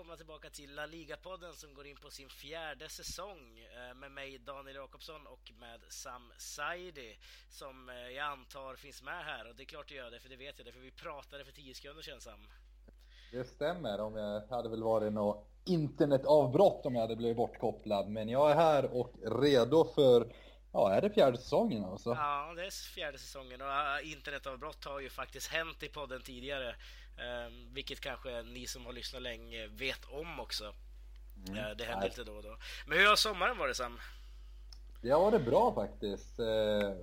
välkomna tillbaka till La Liga-podden som går in på sin fjärde säsong eh, med mig Daniel Jakobsson och med Sam Saidi som eh, jag antar finns med här och det är klart det gör det för det vet jag det för vi pratade för tio sekunder sedan Sam. Det stämmer, om jag hade väl varit något internetavbrott om jag hade blivit bortkopplad men jag är här och redo för Ja, är det fjärde säsongen alltså? Ja, det är fjärde säsongen och äh, internetavbrott har ju faktiskt hänt i podden tidigare. Eh, vilket kanske ni som har lyssnat länge vet om också. Mm. Eh, det händer lite då och då. Men hur har sommaren varit Sam? Det har varit bra faktiskt. Eh,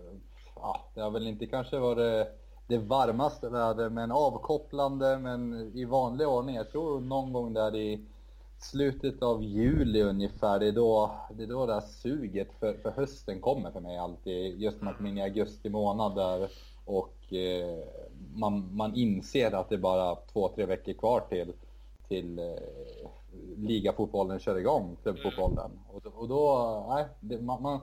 ja, det har väl inte kanske varit det varmaste vädret men avkopplande men i vanlig ordning. Jag tror någon gång där i slutet av juli ungefär, det är då det, är då det här suget för, för hösten kommer för mig alltid. Just när man kommer in i augusti månad där och eh, man, man inser att det är bara två, tre veckor kvar till, till eh, ligafotbollen kör igång, klubbfotbollen. Mm. Och, och då, nej, det, man, man,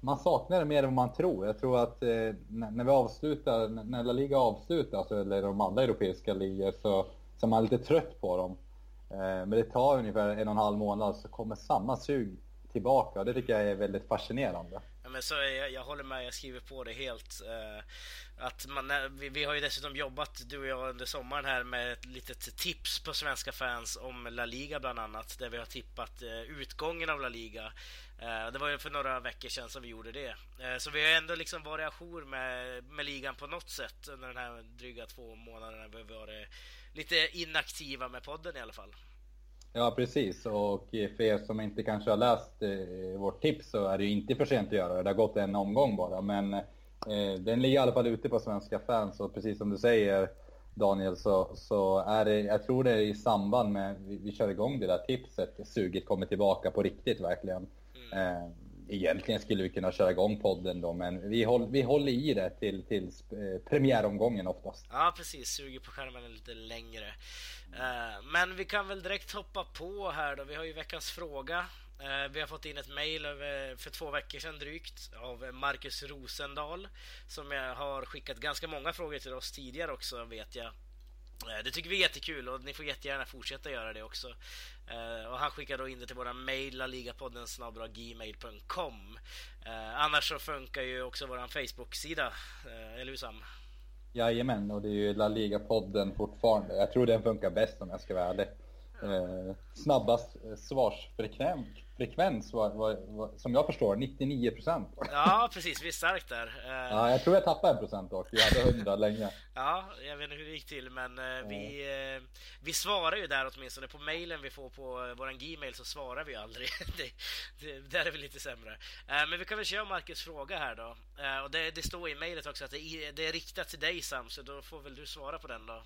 man, saknar det mer än man tror. Jag tror att eh, när vi avslutar, när La Liga avslutas, eller de andra europeiska ligor, så, så är man lite trött på dem. Eh, men det tar ungefär en och en halv månad så kommer samma sug tillbaka och det tycker jag är väldigt fascinerande. Men så jag, jag håller med, jag skriver på det helt. Uh, att man, eh, vi, vi, har ju dessutom jobbat, du och jag, under sommaren här med ett litet tips på svenska fans om La Liga bland annat, där vi har tippat uh, utgången av La Liga. Uh, det var ju för några veckor sedan som vi gjorde det. så vi har ändå liksom varit ajour med, med ligan på något sätt under den här dryga två månaderna vi har varit lite inaktiva med podden i alla fall. Ja, precis. Och för er som inte kanske har läst eh, vårt tips så är det ju inte för sent att göra det. Det har gått en omgång bara. Men eh, den ligger i alla fall ute på svenska fans och precis som du säger Daniel så, så är det, jag tror det är i samband med vi, vi kör igång det där tipset, suget kommer tillbaka på riktigt verkligen. Mm. Eh, egentligen skulle vi kunna köra igång podden då, men vi, håll, vi håller i det till, till eh, premiäromgången oftast. Ja, precis. Suger på skärmen lite längre. Eh, men vi kan väl direkt hoppa på här då. Vi har ju veckans fråga. Eh, vi har fått in ett mejl eh, för två veckor sedan drygt av Marcus Rosendal som har skickat ganska många frågor till oss tidigare också vet jag. Eh, det tycker vi är jättekul och ni får jättegärna fortsätta göra det också. Eh, och han skickar då in det till våran mejl, ligapodden gmail.com. Eh, annars så funkar ju också våran Facebook-sida, eller hur Sam? Jajamän, och det är ju La Liga-podden fortfarande. Jag tror den funkar bäst om jag ska vara ärlig. Eh, snabbast svarsfrekvens frekvens var, var, var, som jag förstår 99 procent. Ja, precis. Vi är starkt där. Eh, ja, jag tror jag tappade en procent dock. Vi hade 100 länge. Ja, jag vet inte hur det gick till, men uh, vi, uh, vi svarar ju där åtminstone. På mejlen vi får på våran Gmail så svarar vi aldrig. det, det, där är vi lite sämre. men vi kan väl köra Marcus fråga här då. och det, det står i mejlet också att det det är riktat till dig Sam, så då får väl du svara på den då.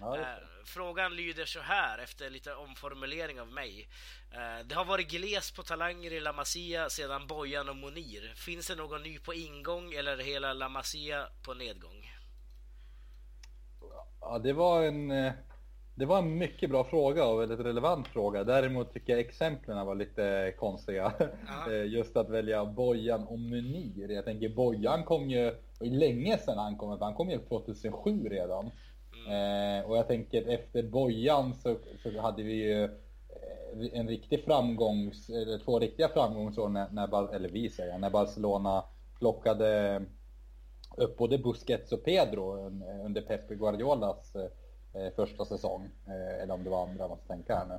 Ja, eh, frågan lyder så här efter lite omformulering av mig. Eh, det har varit gles på talanger i La Masia sedan Bojan och Monir. Finns det någon ny på ingång eller är hela La Masia på nedgång? Ja, det var en... Eh, det var en mycket bra fråga och väldigt relevant fråga. Däremot tycker jag exemplen var lite konstiga. Just att välja Bojan och Munir. Jag tänker Bojan kom ju, länge sedan han kom, han kom ju 2007 redan. Eh, och jag tänker efter Bojan så, så hade vi ju eh, en riktig framgångs, eller två riktiga framgångsår när, när, eller vi säger, när Barcelona plockade upp både Busquets och Pedro under Pep Guardiolas eh, eh, första säsong. Eh, eller om det var andra, jag måste tänka här nu.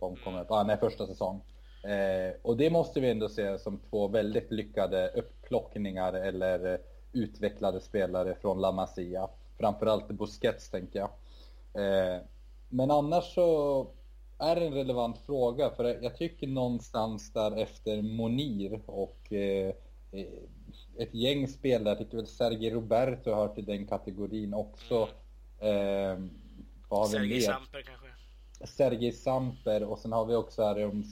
De kom upp, ah, nej första säsong. Eh, och det måste vi ändå se som två väldigt lyckade upplockningar eller eh, utvecklade spelare från La Masia. Framförallt Busquets tänker jag. Eh, men annars så är det en relevant fråga för jag tycker någonstans där efter Monir och eh, ett gäng spelare, jag tycker väl Sergej Roberto hör till den kategorin också. Eh, vad Sergej Samper kanske? Sergej Samper och sen har vi också här om,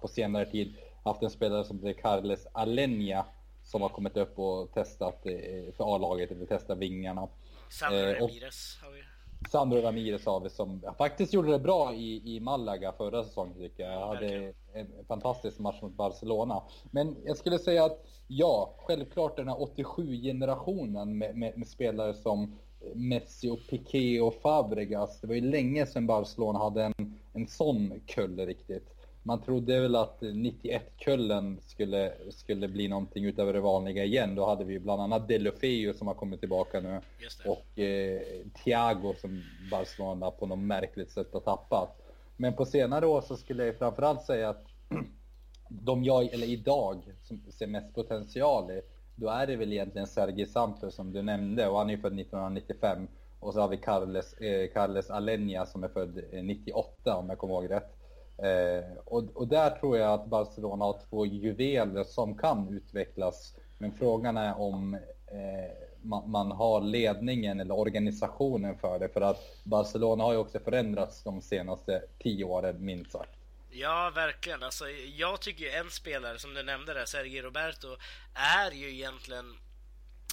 på senare tid haft en spelare som heter Carles Alenia som har kommit upp och testat eh, för A-laget, eller testat vingarna. Sandro eh, Ramirez har vi. Sandro Ramirez har vi som faktiskt gjorde det bra i, i Malaga förra säsongen tycker jag. Hade en fantastisk match mot Barcelona. Men jag skulle säga att ja, självklart den här 87-generationen med, med, med, spelare som Messi och Piqué och Fabregas. Det var ju länge sedan Barcelona hade en, en en sån kull riktigt. Man trodde väl att 91-kullen skulle, skulle bli någonting utöver det vanliga igen. Då hade vi bland annat Delofeu som har kommit tillbaka nu. Och eh, Thiago som Barcelona på något märkligt sätt har tappat. Men på senare år så skulle jag framförallt säga att de jag, eller idag, som ser mest potential i, då är det väl egentligen Sergej Samper som du nämnde och han är ju född 1995. Och så har vi Carles, eh, Carles Alenia som är född 98 om jag kommer ihåg rätt. Eh, och, och, där tror jag att Barcelona har två juveler som kan utvecklas. Men frågan är om eh, man, man, har ledningen eller organisationen för det. För att Barcelona har ju också förändrats de senaste tio åren minst sagt. Ja, verkligen. Alltså, jag tycker ju en spelare som du nämnde där, Sergio Roberto, är ju egentligen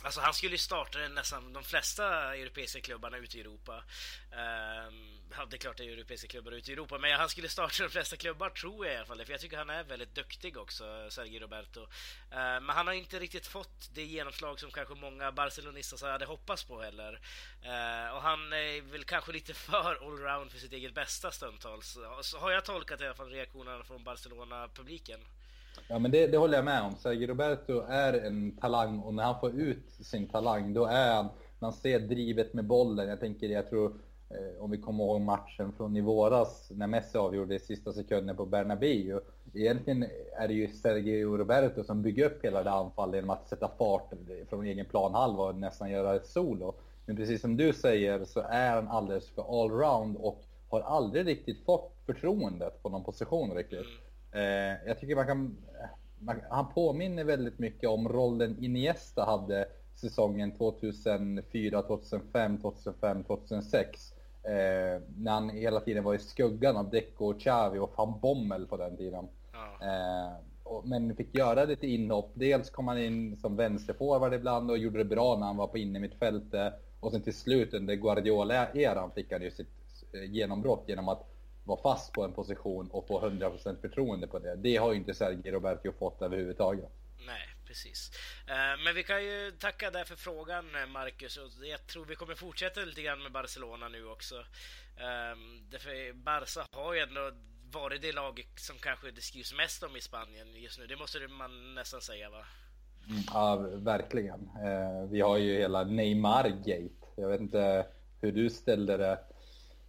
Alltså han skulle ju starta nästan de flesta europeiska klubbarna ute i Europa. Um, ja, det är klart det är europeiska klubbar ute i Europa, men han skulle starta de flesta klubbar tror jag i alla fall. För jag tycker han är väldigt duktig också, Sergio Roberto. Uh, men han har inte riktigt fått det genomslag som kanske många barcelonistas hade hoppats på heller. Uh, och han är väl kanske lite för allround för sitt eget bästa stundtals. Så har jag tolkat i alla fall reaktionerna från Barcelona-publiken. Ja men det, det, håller jag med om. Sergio Roberto är en talang och när han får ut sin talang då är han, man ser drivet med bollen. Jag tänker, jag tror Eh, om vi kommer ihåg matchen från i våras när Messi avgjorde i sista sekunden på Bernabéu. Egentligen är det ju Sergio Roberto som bygger upp hela det anfallet genom att sätta fart från egen planhalva och nästan göra ett solo. Men precis som du säger så är han alldeles för allround och har aldrig riktigt fått förtroendet på någon position riktigt. Mm. Eh, jag tycker man kan... Man, han påminner väldigt mycket om rollen Iniesta hade säsongen 2004, 2005, 2005, 2006 Eh, när han hela tiden var i skuggan av Deco, Xavi och van Bommel på den tiden. Ja. Eh, och, men fick göra lite inhopp. Dels kom han in som vänsterforward ibland och gjorde det bra när han var på innermittfältet. Och sen till slut under Guardiola-eran fick han ju sitt eh, genombrott genom att vara fast på en position och få 100% förtroende på det. Det har ju inte Sergio Roberto fått överhuvudtaget. Nej, precis. Eh, men vi kan ju tacka där för frågan eh, Marcus. Jag tror vi kommer fortsätta lite grann med Barcelona nu också. Ehm, därför Barca har ju ändå varit det lag som kanske det skrivs mest om i Spanien just nu. Det måste man nästan säga va? Mm, ja, verkligen. Eh, vi har ju hela Neymar-gate. Jag vet inte hur du ställde det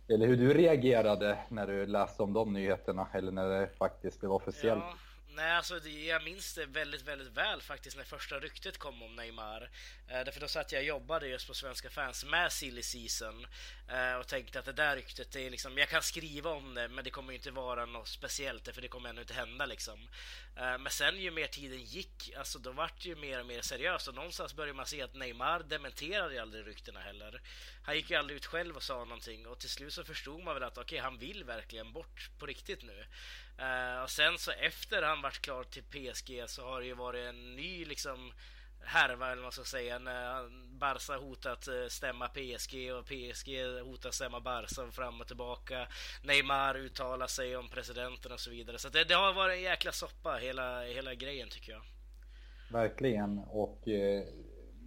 eller hur du reagerade när du läste om de nyheterna eller när det faktiskt blev officiellt. Ja. Nej, alltså det, jag minns det väldigt, väldigt väl faktiskt när första ryktet kom om Neymar. Eh, därför då satt jag och jobbade just på Svenska fans med Silly Season eh, och tänkte att det där ryktet, det är liksom, jag kan skriva om det men det kommer inte vara något speciellt för det kommer ännu inte hända liksom. Eh, men sen ju mer tiden gick, alltså då vart det ju mer och mer seriöst och någonstans började man se att Neymar dementerade ju aldrig ryktena heller. Han gick ju aldrig ut själv och sa någonting och till slut så förstod man väl att okej, okay, han vill verkligen bort på riktigt nu. Uh, och sen så efter han vart klar till PSG så har det ju varit en ny liksom härva eller vad man ska säga när Barca hotat eh, stämma PSG och PSG hotat stämma Barca fram och tillbaka. Neymar uttalar sig om presidenten och så vidare. Så det, det, har varit en jäkla soppa hela, hela grejen tycker jag. Verkligen och eh,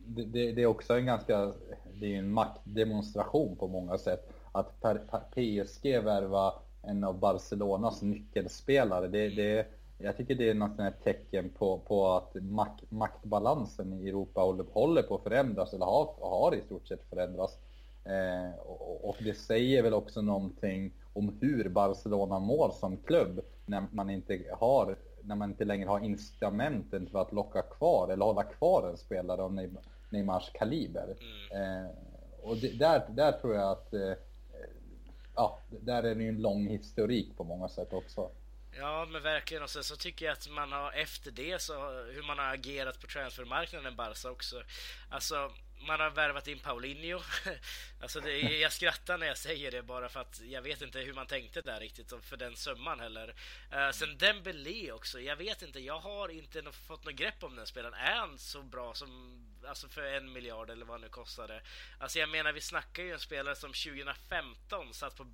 det, det, det, är också en ganska, det är en maktdemonstration på många sätt. Att per, per PSG värva en av Barcelonas nyckelspelare. Det, det, jag tycker det är något ett tecken på, på att mak, maktbalansen i Europa håller, håller på att förändras, eller har, har i stort sett förändrats. Eh, och, och, det säger väl också någonting om hur Barcelona mår som klubb när man inte har när man inte längre har incitamenten för att locka kvar eller hålla kvar en spelare av Neymars kaliber. Mm. Eh, och det, där, där tror jag att eh, ja, där är det ju en lång historik på många sätt också. Ja, men verkligen. Och sen så tycker jag att man har efter det så hur man har agerat på transfermarknaden Barca också. Alltså, man har värvat in Paulinho. alltså det, jag skrattar när jag säger det bara för att jag vet inte hur man tänkte där riktigt för den summan heller. Uh, sen Dembélé också. Jag vet inte, jag har inte fått något grepp om den spelaren. Är han så bra som alltså för en miljard eller vad det nu kostade. Alltså jag menar, vi snackar ju en spelare som 2015 satt på,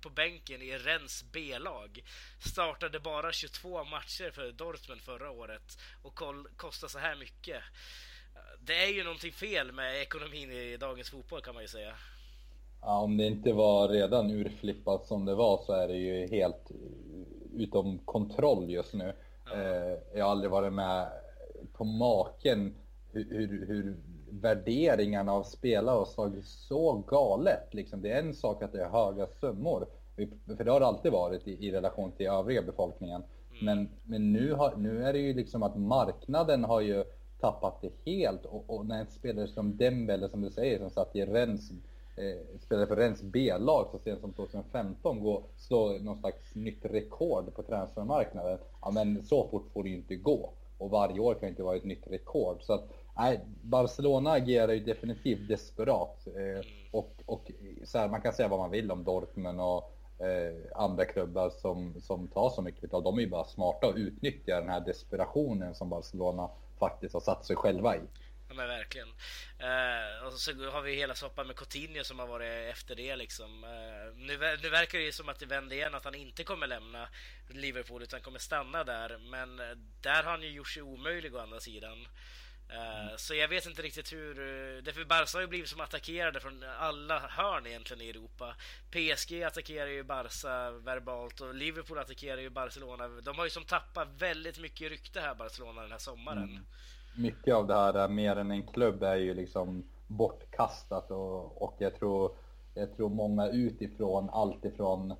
på bänken i Rens B-lag. Startade bara 22 matcher för Dortmund förra året och kostade så här mycket. Det är ju någonting fel med ekonomin i dagens fotboll kan man ju säga. Ja, om det inte var redan urflippat som det var så är det ju helt utom kontroll just nu. Ja. Eh, jag har aldrig varit med på maken hur, hur, värderingarna av spelare har slagit så galet. Liksom, det är en sak att det är höga summor, för det har det alltid varit i, i relation till övriga befolkningen. Mm. Men, men nu, har, nu är det ju liksom att marknaden har ju tappat det helt och, och när en spelare som Dembele, som du säger, som satt i Rens eh, spelade för Rens B-lag så sent som 2015 gå, slå någon slags nytt rekord på transfermarknaden. Ja men så fort får det ju inte gå. Och varje år kan inte vara ett nytt rekord. Så att, nej, Barcelona agerar ju definitivt desperat. Eh, och och så här, man kan säga vad man vill om Dortmund och eh, andra klubbar som, som tar så mycket betalt. De är ju bara smarta och utnyttjar den här desperationen som Barcelona faktiskt har satt sig själva i. Ja men verkligen. Uh, och så har vi hela soppan med Coutinho som har varit efter det liksom. Uh, nu, nu verkar det ju som att det vänder igen, att han inte kommer lämna Liverpool utan kommer stanna där. Men där har han ju gjort sig omöjlig å andra sidan. Mm. Så jag vet inte riktigt hur... Eh, därför Barca har ju blivit som attackerade från alla hörn egentligen i Europa. PSG attackerar ju Barca verbalt och Liverpool attackerar ju Barcelona. De har ju som tappat väldigt mycket rykte här, Barcelona, den här sommaren. Mm mycket av det här eh, mer än en klubb är ju liksom bortkastat och, och jag tror jag tror många utifrån, alltifrån ifrån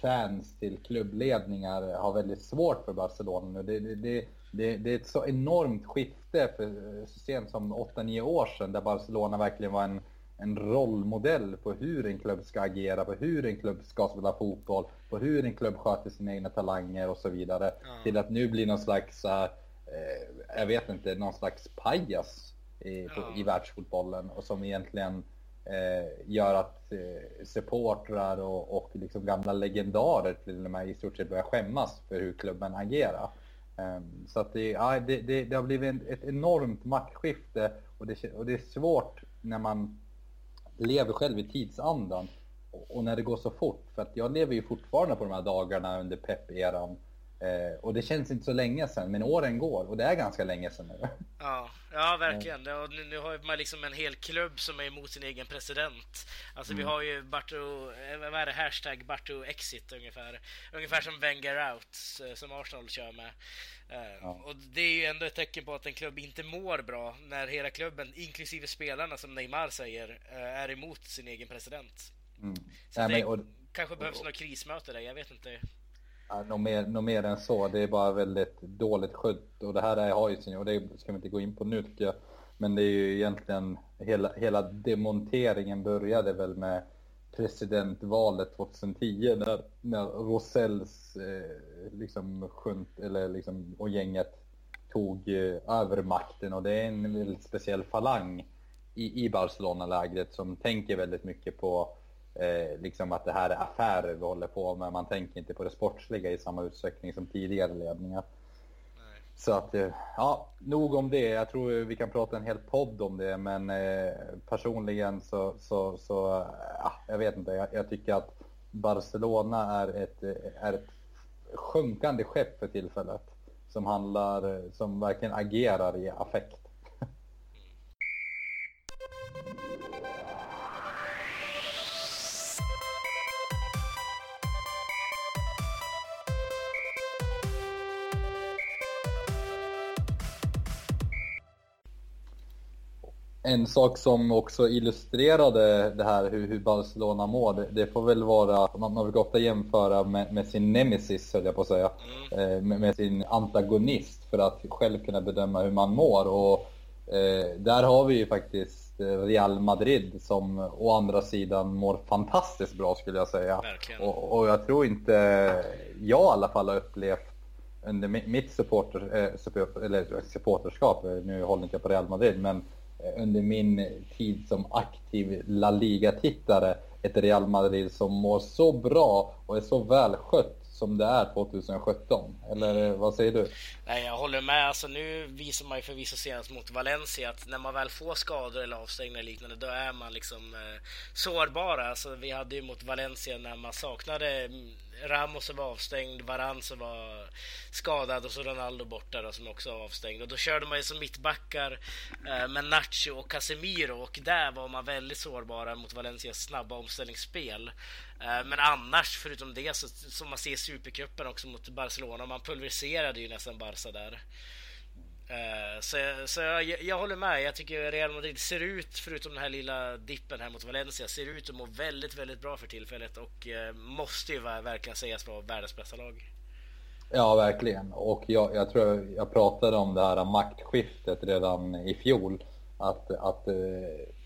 fans till klubbledningar har väldigt svårt för Barcelona Det, det, det, det, det är ett så enormt skifte för så sent som 8-9 år sedan där Barcelona verkligen var en, en rollmodell på hur en klubb ska agera, på hur en klubb ska spela fotboll, på hur en klubb sköter sina egna talanger och så vidare. Mm. Till att nu bli någon slags eh, jag vet inte, någon slags pajas i, på, i världsfotbollen och som egentligen eh, Eh, gör att eh, supportrar och, och liksom gamla legendarer till och med i stort sett börjar skämmas för hur klubben agerar. Ehm, så att det, ja, det, det, det, har blivit en, ett enormt maktskifte och det, och det är svårt när man lever själv i tidsandan och, och när det går så fort. För att jag lever ju fortfarande på de här dagarna under pepp-eran Eh, och det känns inte så länge sedan, men åren går och det är ganska länge sedan nu. Ja, ja verkligen. Ja. Nu, nu har man liksom en hel klubb som är emot sin egen president. Alltså mm. vi har ju Barto, eh, vad är det, hashtag Barto Exit ungefär. Ungefär som Wenger Out eh, som Arsenal kör med. Eh, ja. Och det är ju ändå ett tecken på att en klubb inte mår bra när hela klubben, inklusive spelarna som Neymar säger, är emot sin egen president. Mm. Så Nej, det men, och, kanske behövs och, något krismöte där, jag vet inte. Ja, något, mer, något mer än så. Det är bara väldigt dåligt skött och det här är, har ju sin, och det ska vi inte gå in på nu tycker jag. Men det är ju egentligen, hela, hela demonteringen började väl med presidentvalet 2010 när, när Rosells eh, liksom sjunt, eller liksom, och gänget tog eh, över makten och det är en väldigt speciell falang i, i Barcelona-lägret som tänker väldigt mycket på eh, liksom att det här är affärer vi håller på med. Man tänker inte på det sportsliga i samma utsträckning som tidigare ledningar. Nej. Så att, eh, ja, nog om det. Jag tror vi kan prata en hel podd om det, men eh, personligen så, så, så ja, jag vet inte. Jag, jag, tycker att Barcelona är ett, är ett sjunkande skepp för tillfället. Som handlar, som verkligen agerar i affekt. En sak som också illustrerade det här hur, hur Barcelona mår, det, det, får väl vara, man, man brukar ofta jämföra med, med sin nemesis höll jag på att säga, mm. eh, med, med, sin antagonist för att själv kunna bedöma hur man mår. Och eh, där har vi ju faktiskt Real Madrid som å andra sidan mår fantastiskt bra skulle jag säga. Och, och, jag tror inte, jag i alla fall har upplevt under mitt supporter, eh, support, eller supporterskap, nu håller inte jag på Real Madrid, men Eh, under min tid som aktiv La Liga-tittare ett Real Madrid som mår så bra och är så välskött som det är 2017? Eller eh, vad säger du? Nej, jag håller med. Alltså, nu visar man ju förvisso senast mot Valencia att när man väl får skador eller avstängningar liknande, då är man liksom eh, sårbara. Alltså, vi hade ju mot Valencia när man saknade mm, Ramos som var avstängd, Varan som var skadad och så Ronaldo borta då, som också var avstängd. Och då körde man ju som mittbackar eh, med Nacho och Casemiro och där var man väldigt sårbara mot Valencias snabba omställningsspel. Eh, men annars, förutom det, så som man ser i Supercupen också mot Barcelona, man pulveriserade ju nästan Barca där. Eh, så, så jag, jag, håller med. Jag tycker Real Madrid ser ut, förutom den här lilla dippen här mot Valencia, ser ut att må väldigt, väldigt bra för tillfället och eh, måste ju verkligen sägas vara världens bästa lag. Ja, verkligen. Och jag, jag tror jag pratade om det här maktskiftet redan i fjol. Att, att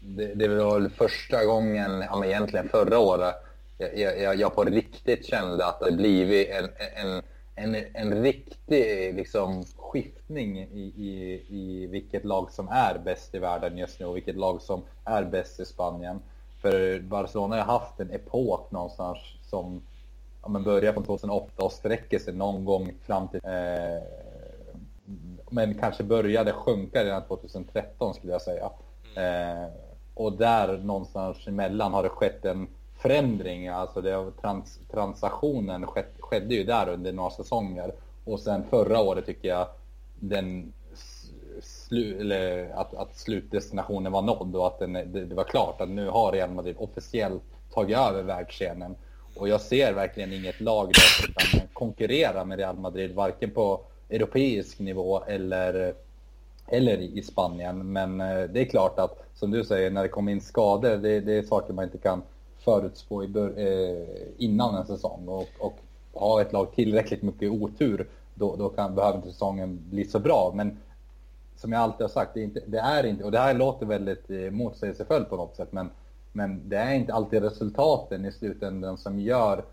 det, det var första gången, ja, egentligen förra året, jag, jag, jag på riktigt kände att det blivit en, en, en, en riktig liksom, skiftning i, i, i vilket lag som är bäst i världen just nu och vilket lag som är bäst i Spanien. För Barcelona har haft en epok någonstans som ja, men börjar från 2008 och sträcker sig någon gång fram till eh, men kanske började sjunka redan 2013 skulle jag säga. Eh, och där någonstans emellan har det skett en förändring, alltså det, trans, transaktionen skett, skedde ju där under några säsonger. Och sen förra året tycker jag den slu, eller att, att slutdestinationen var nådd och att den, det, det, var klart att nu har Real Madrid officiellt tagit över världsscenen. Och jag ser verkligen inget lag där som kan konkurrera med Real Madrid, varken på europeisk nivå eller, eller i Spanien. Men eh, det är klart att, som du säger, när det kommer in skador, det, det är saker man inte kan förutspå i bör, eh, innan en säsong. Och, och ha ett lag tillräckligt mycket otur då, då kan, behöver inte säsongen bli så bra. Men som jag alltid har sagt, det är inte, det är inte och det här låter väldigt eh, motsägelsefullt på något sätt, men, men det är inte alltid resultaten i slutändan som gör,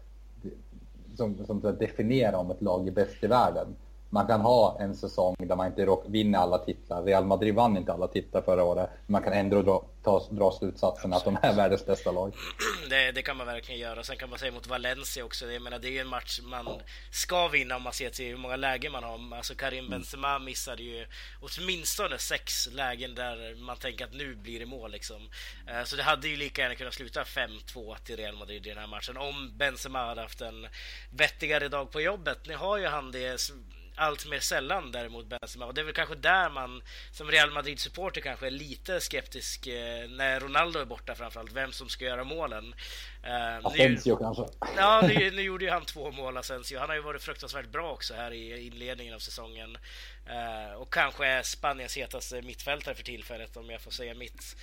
som, som definierar om ett lag är bäst i världen man kan ha en säsong där man inte vinner alla titlar. Real Madrid vann inte alla titlar förra året. Men man kan ändå dra, ta, dra slutsatsen Absolut. att de är världens bästa lag. Det, det, kan man verkligen göra. Sen kan man säga mot Valencia också. Jag menar, det är ju en match man ska vinna om man ser till hur många lägen man har. Alltså Karim mm. Benzema missade ju åtminstone sex lägen där man tänker att nu blir det mål liksom. Eh, så det hade ju lika gärna kunnat sluta 5-2 till Real Madrid i den här matchen om Benzema hade haft en vettigare dag på jobbet. Nu har ju han det allt mer sällan däremot Benzema. Och det är väl kanske där man som Real Madrid-supporter kanske är lite skeptisk eh, när Ronaldo är borta framförallt, vem som ska göra målen. Eh, Asensio kanske? Ja, nu, nu, gjorde ju han två mål, Asensio. Han har ju varit fruktansvärt bra också här i inledningen av säsongen. Eh, och kanske är Spaniens hetaste mittfältare för tillfället, om jag får säga mitt.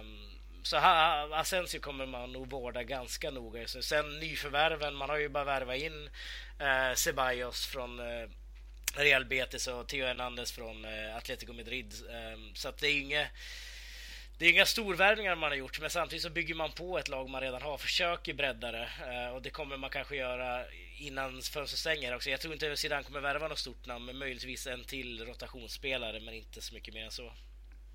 Um, så Asensio kommer man nog vårda ganska noga. Sen nyförvärven, man har ju bara värvat in eh, Ceballos från eh, Real Betis och Theo Hernandez från eh, Atletico Madrid. Ehm, så att det är inga det är inga storvärvningar man har gjort, men samtidigt så bygger man på ett lag man redan har, försöker bredda det eh, och det kommer man kanske göra innan fönstret stänger också. Jag tror inte Zidane kommer värva något stort namn, men möjligtvis en till rotationsspelare, men inte så mycket mer än så.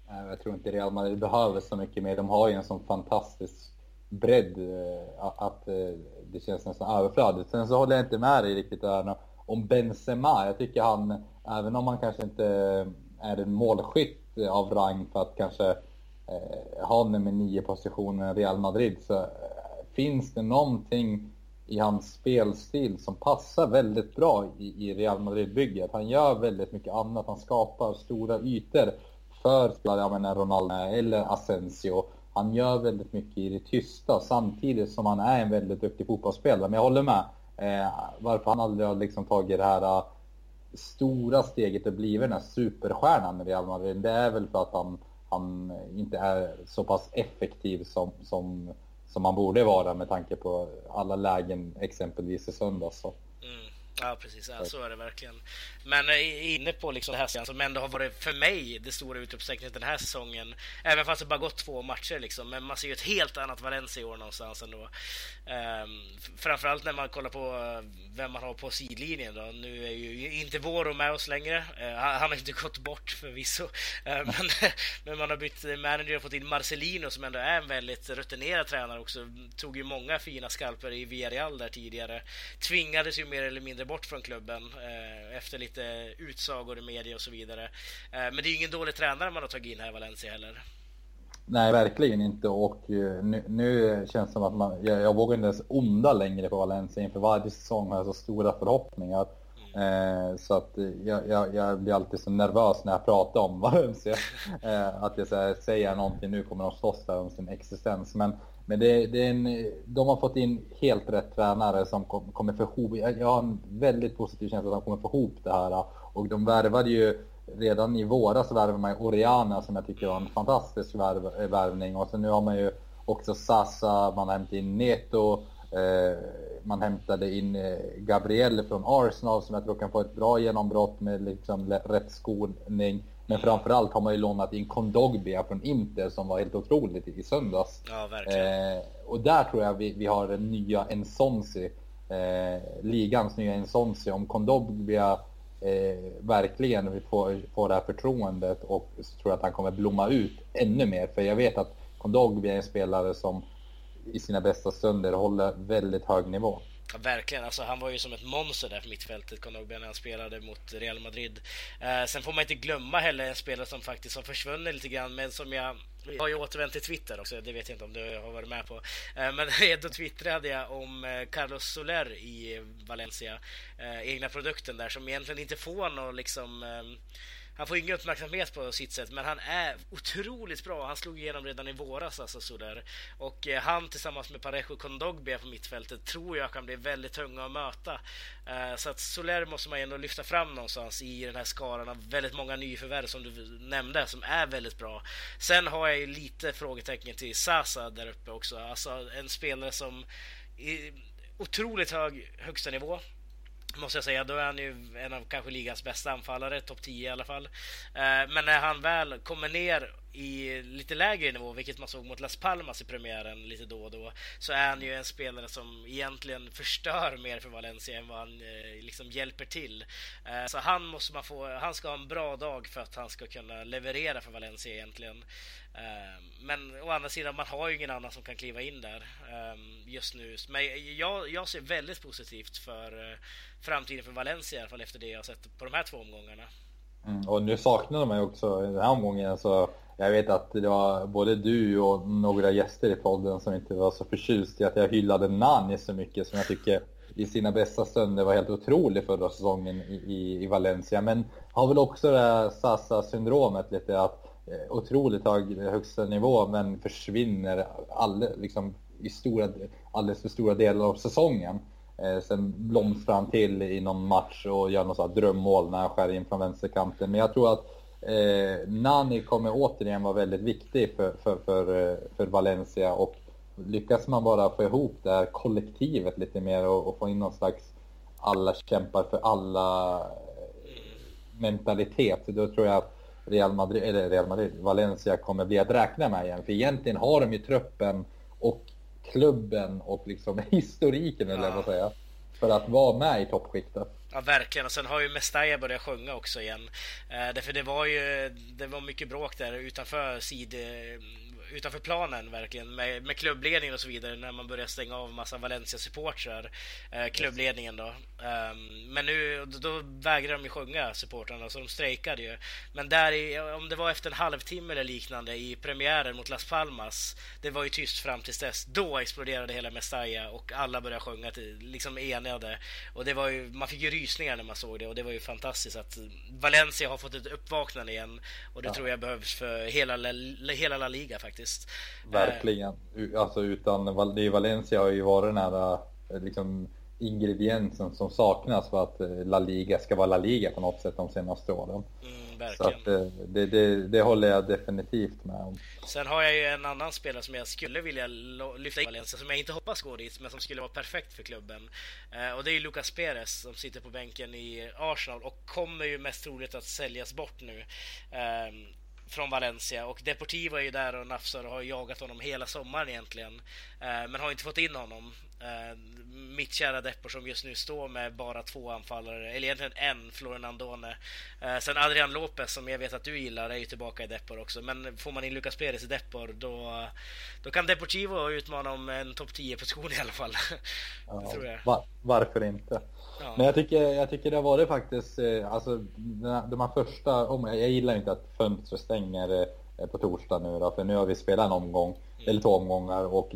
Jag tror inte Real Madrid behöver så mycket mer. De har ju en sån fantastisk bredd eh, att eh, det känns nästan överflödigt. Sen så håller jag inte med dig riktigt där om Benzema. Jag tycker han, även om han kanske inte är en målskytt av rang för att kanske eh, ha nummer nio positionen i Real Madrid så eh, finns det någonting i hans spelstil som passar väldigt bra i, i Real Madrid-bygget. Han gör väldigt mycket annat. Han skapar stora ytor för spelare, jag menar Ronaldo eller Asensio. Han gör väldigt mycket i det tysta samtidigt som han är en väldigt duktig fotbollsspelare. Men jag håller med. Eh, varför han aldrig har liksom tagit det här uh, stora steget och blivit den här superstjärnan i Real Madrid, det är väl för att han, han inte är så pass effektiv som, som, som han borde vara med tanke på alla lägen exempelvis i söndags. Så. Mm. Ja, precis. Ja, så är det verkligen. Men eh, inne på liksom det här som ändå har varit för mig det stora utropstecknet den här säsongen. Även fast det bara gått två matcher liksom. Men man ser ju ett helt annat Valencia i år någonstans ändå. Um, framförallt när man kollar på vem man har på sidlinjen då. Nu är ju inte Voro med oss längre. Uh, han har inte gått bort förvisso. Uh, men, men man har bytt manager och fått in Marcelino som ändå är en väldigt rutinerad tränare också. Tog ju många fina skalper i Villarreal där tidigare. Tvingades ju mer eller mindre bort från klubben uh, efter lite utsagor i media och så vidare. men det är ju ingen dålig tränare man har tagit in här i Valencia heller. Nej, verkligen inte. Och nu, nu känns det som att man, jag, jag vågar inte ens onda längre på Valencia. Inför varje säsong har jag så stora förhoppningar. Eh, så att jag, jag, jag, blir alltid så nervös när jag pratar om Valencia. Eh, att jag här, säger någonting, nu kommer de slåss där om sin existens. Men, men det, det är en, de har fått in helt rätt tränare som kom, kommer få ihop, jag, har en väldigt positiv känsla att de kommer få ihop det här. Och de värvade ju redan i våras värvade man ju Oriana som jag tycker var en fantastisk värv, värvning. Och sen nu har man ju också Sasa, man har hämtat in Neto, eh, man hämtade in eh, Gabriel från Arsenal som jag tror kan få ett bra genombrott med liksom rätt skolning. Men framförallt har man ju lånat in Kondogbia från Inter som var helt otroligt i söndags. Ja, verkligen. Eh, och där tror jag vi, vi har den nya Ensonsi. Eh, ligans nya Ensonsi. Om Kondogbia eh, verkligen får, får det här förtroendet och så tror jag att han kommer blomma ut ännu mer. För jag vet att Kondogbi är en spelare som i sina bästa stunder håller väldigt hög nivå. Ja, verkligen, alltså, han var ju som ett monster där på mittfältet, Konogbi, när han spelade mot Real Madrid. Eh, sen får man inte glömma heller en spelare som faktiskt har försvunnit lite grann, men som jag jag har ju återvänt till Twitter också, det vet jag inte om du har varit med på. Eh, men då twittrade jag om eh, Carlos Soler i Valencia, eh, egna produkten där, som egentligen inte får någon liksom han får ingen uppmärksamhet på sitt sätt, men han är otroligt bra. Han slog igenom redan i våras, alltså sådär. Och eh, han tillsammans med Parejo Kondogbia på mittfältet tror jag kan bli väldigt tunga att möta. Eh, så att Soler måste man ändå lyfta fram någonstans i den här skaran av väldigt många nyförvärv som du nämnde, som är väldigt bra. Sen har jag ju lite frågetecken till Sasa där uppe också. Alltså en spelare som i otroligt hög högsta nivå måste jag säga. Då är han ju en av kanske ligans bästa anfallare, topp 10 i alla fall. Eh, men när han väl kommer ner i lite lägre nivå, vilket man såg mot Las Palmas i premiären lite då och då, så är han ju en spelare som egentligen förstör mer för Valencia än vad han eh, liksom hjälper till. Eh, så han måste man få, han ska ha en bra dag för att han ska kunna leverera för Valencia egentligen. Eh, men å andra sidan, man har ju ingen annan som kan kliva in där eh, just nu. Men jag, jag ser väldigt positivt för eh, framtiden för Valencia i alla fall efter det jag sett på de här två omgångarna. Mm, och nu saknade man ju också i den här omgången så jag vet att det var både du och några gäster i podden som inte var så förtjust i att jag hyllade Nani så mycket som jag tycker i sina bästa stunder var helt otrolig förra säsongen i, i, i Valencia. Men har väl också det här Sasa-syndromet lite att eh, otroligt hög högsta nivå men försvinner all, liksom, i stora, alldeles för stora delar av säsongen. Eh, sen blomstrar han till i någon match och gör något drömmål när han skär in från vänsterkanten. Men jag tror att eh, Nani kommer återigen vara väldigt viktig för, för, för, eh, för Valencia och lyckas man bara få ihop det här kollektivet lite mer och, och få in någon slags alla kämpar för alla eh, mentalitet, då tror jag att Real Madrid, eller Real Madrid, Valencia kommer bli att räkna med igen. För egentligen har de ju truppen och klubben och liksom historiken eller ja. vad säga. För att vara med i toppskiktet. Ja, verkligen. Och sen har ju Mestalla börjat sjunga också igen. Eh, därför det var ju det var mycket bråk där utanför sid eh, utanför planen verkligen med, med klubbledningen och så vidare när man började stänga av massa Valencia-supportrar. Eh, klubbledningen då. Um, men nu då vägrar de ju sjunga supportrarna så de strejkade ju. Men där i, om det var efter en halvtimme eller liknande i premiären mot Las Palmas. Det var ju tyst fram tills dess. Då exploderade hela Mestalla och alla började sjunga till, liksom enade. Och det var ju, man fick ju rysningar när man såg det och det var ju fantastiskt att Valencia har fått ett uppvaknande igen. Och det ja. tror jag behövs för hela, hela La Liga faktiskt. Verkligen. Alltså utan det Valencia har ju varit eh, liksom ingrediensen som saknas för att eh, La Liga ska vara La Liga på något sätt de senaste åren. Mm, så att, eh, det, det, det, håller jag definitivt med om. Sen har jag ju en annan spelare som jag skulle vilja lyfta in Valencia, som jag inte hoppas går dit, men som skulle vara perfekt för klubben. Och det är ju Lucas Perez som sitter på bänken i Arsenal och kommer ju mest troligt att säljas bort nu. Från Valencia och Deportivo är ju där och nafsar och har jagat honom hela sommaren egentligen. Eh, men har inte fått in honom. Eh, mitt kära Depor som just nu står med bara två anfallare, eller egentligen en, Florian Andone. Eh, sen Adrian Lopez som jag vet att du gillar är ju tillbaka i Depor också. Men får man in Lucas Perez i Depor då, då kan Deportivo utmana om en topp 10-position i alla fall. Ja, tror jag. Var, varför inte? Ja. Men jag tycker, jag tycker det har varit faktiskt, eh, alltså de här första, jag gillar inte att fönstret stänger eh, på torsdag nu då, för nu har vi spelat en omgång, mm. eller två omgångar och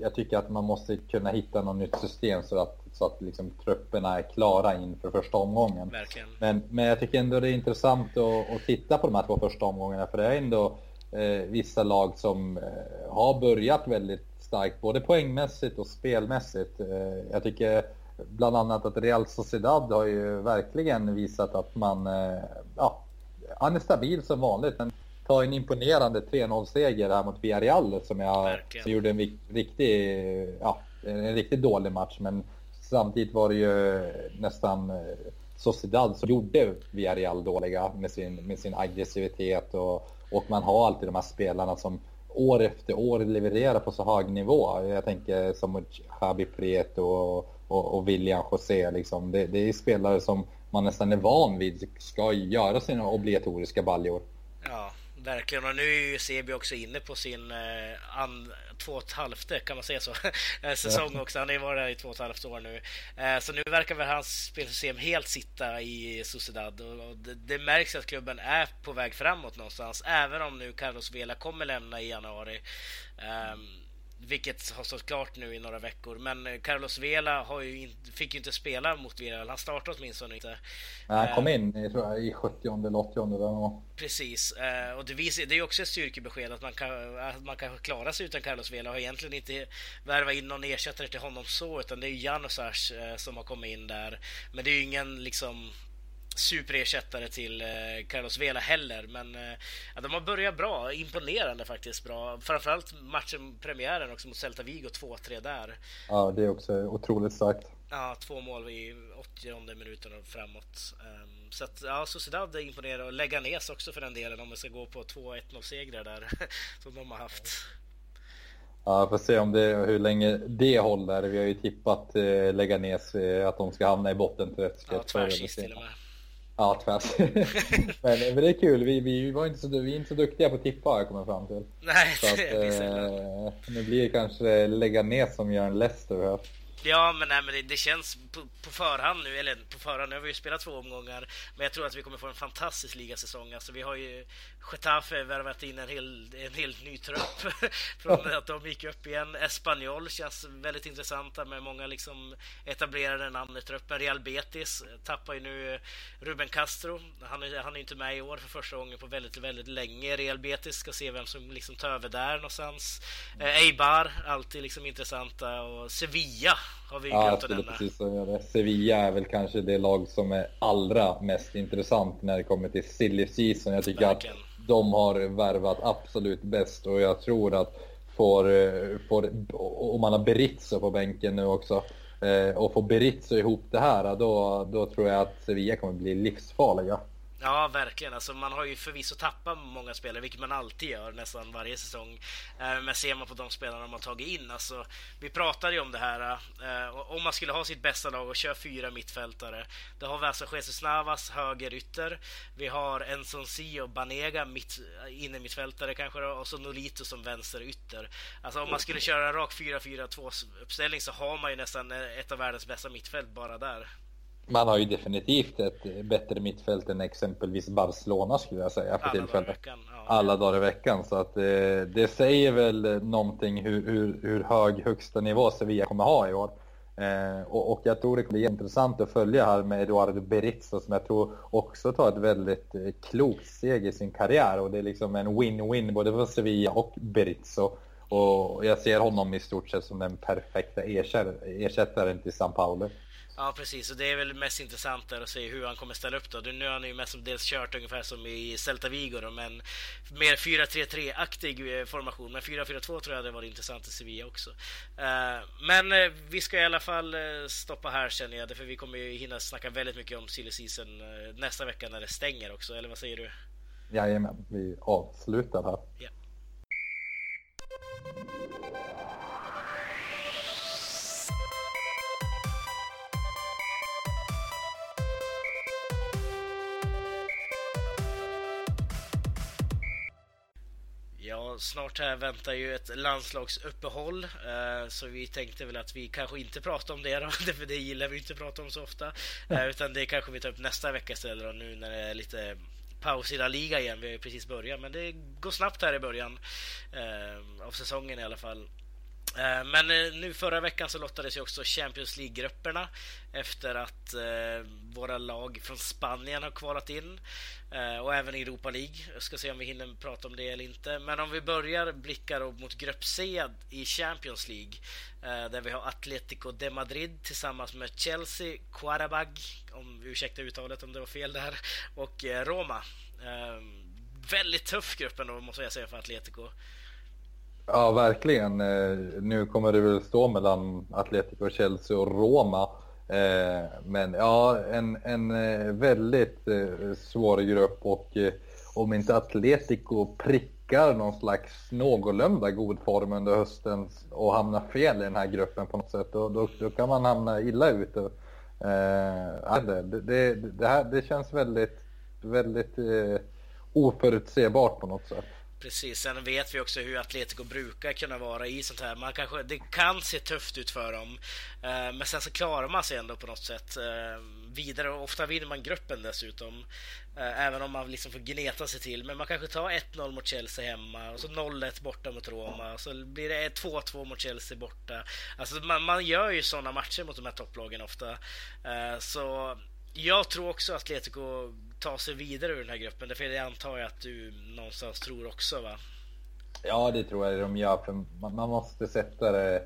jag tycker att man måste kunna hitta något nytt system så att, så att liksom trupperna är klara inför första omgången. Verkligen. Men, men jag tycker ändå det är intressant att, att titta på de här två första omgångarna för det är ändå eh, vissa lag som eh, har börjat väldigt starkt, både poängmässigt och spelmässigt. Eh, jag tycker bland annat att Real Sociedad har ju verkligen visat att man, eh, ja, han är stabil som vanligt. Men tar en imponerande 3-0-seger här mot Villarreal som jag som gjorde en riktig, ja, en riktigt dålig match. Men samtidigt var det ju nästan eh, Sociedad som gjorde Villarreal dåliga med sin, med sin aggressivitet och, och man har alltid de här spelarna som år efter år leverera på så hög nivå. Jag tänker som Javi Prieto och och, och William José. Liksom. Det, det är spelare som man nästan är van vid ska göra sina obligatoriska baljor. Ja, verkligen. Och nu är ju Sebi också inne på sin eh, an, två och ett halvt, kan man säga så, eh, säsong också. Han har ju varit där i två och ett halvt år nu. Eh, så nu verkar väl hans spelsystem helt sitta i Sociedad. Och det, det, märks att klubben är på väg framåt någonstans, även om nu Carlos Vela kommer lämna i januari. Um, vilket har stått klart nu i några veckor. Men eh, Carlos Vela har ju in, fick ju inte spela mot Villarreal. Han startade åtminstone inte. Nej, han kom eh, in i, tror jag, i 70 eller 80 där. Precis, eh, och det, visar, det är också ett styrkebesked att man kan, att man kan klara sig utan Carlos Vela. Har egentligen inte värvat in någon ersättare till honom så, utan det är Janosars som har kommit in där. Men det är ju ingen liksom superersättare till eh, Carlos Vela heller. Men eh, ja, de har börjat bra, imponerande faktiskt bra. Framförallt matchen, premiären också mot Celta Vigo, 2-3 där. Ja, det är också otroligt starkt. Ja, två mål i 80 minuten och framåt. Um, så att, ja, Sociedad imponerar och Leganes också för den delen om vi ska gå på 2-1-0 segrar där som de har haft. Ja, får se om det, hur länge det håller. Vi har ju tippat eh, Leganes eh, att de ska hamna i botten till ett Ja, tvärsist till och med. Ja, tvärs. men, men det är kul. Vi, vi, var inte så, vi är inte så duktiga på att tippa har jag kommit fram till. Nej, så att, eh, Nu blir det kanske lägga ner som gör en Leicester här. Ja, men, nej, men det, det känns på, på, förhand nu, eller på förhand, nu har vi ju spelat två omgångar, men jag tror att vi kommer få en fantastisk ligasäsong. Alltså, vi har ju Getafe värvat in en, hel, en helt ny trupp från att de gick upp igen. Espanyol känns väldigt intressanta med många liksom etablerade namn i truppen. Real Betis tappar ju nu Ruben Castro. Han är, han är inte med i år för första gången på väldigt, väldigt länge. Real Betis ska se vem som liksom tar över där någonstans. Eh, Eibar, alltid liksom intressanta och Sevilla har vi ja, glömt att. Precis det. Sevilla är väl kanske det lag som är allra mest intressant när det kommer till silly season. Jag tycker Verkligen. att de har värvat absolut bäst och jag tror att får, eh, får om man har Berizzo på bänken nu också eh, och får Berizzo ihop det här då, då tror jag att Sevilla kommer bli livsfarliga. Ja, verkligen. Alltså, man har ju förvisso tappat många spelare, vilket man alltid gör nästan varje säsong. Eh, men ser man på de spelarna man tagit in, alltså, vi pratade ju om det här, eh, om man skulle ha sitt bästa lag och köra fyra mittfältare. Då har vi alltså Jesus Navas högerytter, vi har Enson Si och Banega mitt, inne mittfältare kanske då, och så Nolito som vänsterytter. Alltså om man skulle köra en rak 4-4-2 uppställning så har man ju nästan eh, ett av världens bästa mittfält bara där. Man har ju definitivt ett bättre mittfält än exempelvis Barcelona skulle jag säga för Alla tillfället. Dagar veckan, ja. Alla dagar i veckan. Så att det, eh, det säger väl någonting hur, hur, hur, hög högsta nivå Sevilla kommer ha i år. Eh, och, och, jag tror det kommer bli intressant att följa här med Eduardo Berizzo som jag tror också tar ett väldigt eh, klokt steg i sin karriär. Och det är liksom en win-win både för Sevilla och Berizzo. Och jag ser honom i stort sett som den perfekta ersättaren till San Paulo. Ja, precis. Och det är väl mest intressant där att se hur han kommer ställa upp då. Nu har han ju mest dels kört ungefär som i Celta Vigo då, men mer 4-3-3-aktig eh, formation. Men 4-4-2 tror jag hade varit intressant i Sevilla också. Uh, men uh, vi ska i alla fall stoppa här känner jag, för vi kommer ju hinna snacka väldigt mycket om silly season nästa vecka när det stänger också, eller vad säger du? Jajamän, vi avslutar här. Yeah. Snart här väntar ju ett landslagsuppehåll. Eh, så vi tänkte väl att vi kanske inte pratar om det då, för det gillar vi inte att prata om så ofta. Eh, utan det kanske vi tar upp nästa vecka istället då, nu när det är lite paus i La Liga igen. Vi har ju precis börjat, men det går snabbt här i början eh, av säsongen i alla fall. Eh, men eh, nu förra veckan så lottades ju också Champions League-grupperna efter att eh, våra lag från Spanien har kvalat in och även Europa League. Jag ska se om vi hinner prata om det eller inte. Men om vi börjar blicka mot grupp C i Champions League där vi har Atletico de Madrid tillsammans med Chelsea, Qarabag, om ursäkta uttalet om det var fel där, och Roma. Väldigt tuff grupp ändå måste jag säga för Atletico. Ja, verkligen. Eh, nu kommer det väl stå mellan Atletico, Chelsea och Roma. Eh, men ja, en, en eh, väldigt svår grupp och om inte Atletico prickar någon slags någorlunda god form under hösten och hamnar fel i den här gruppen på något sätt, då, då, då kan man hamna illa ute. Det, det, det, här, det känns väldigt, väldigt oförutsägbart på något sätt. Precis, sen vet vi också hur Atletico brukar kunna vara i sånt här. Man kanske, det kan se tufft ut för dem, eh, men sen så klarar man sig ändå på något sätt eh, vidare. Och ofta vinner man gruppen dessutom, eh, även om man liksom får gneta sig till. Men man kanske tar 1-0 mot Chelsea hemma och så 0-1 borta mot Roma och så blir det 2-2 mot Chelsea borta. Alltså man, man gör ju sådana matcher mot de här topplagen ofta. Eh, så jag tror också att Atletico ta sig vidare ur den här gruppen? Därför det antar jag att du någonstans tror också va? Ja, det tror jag de gör. För man, måste sätta det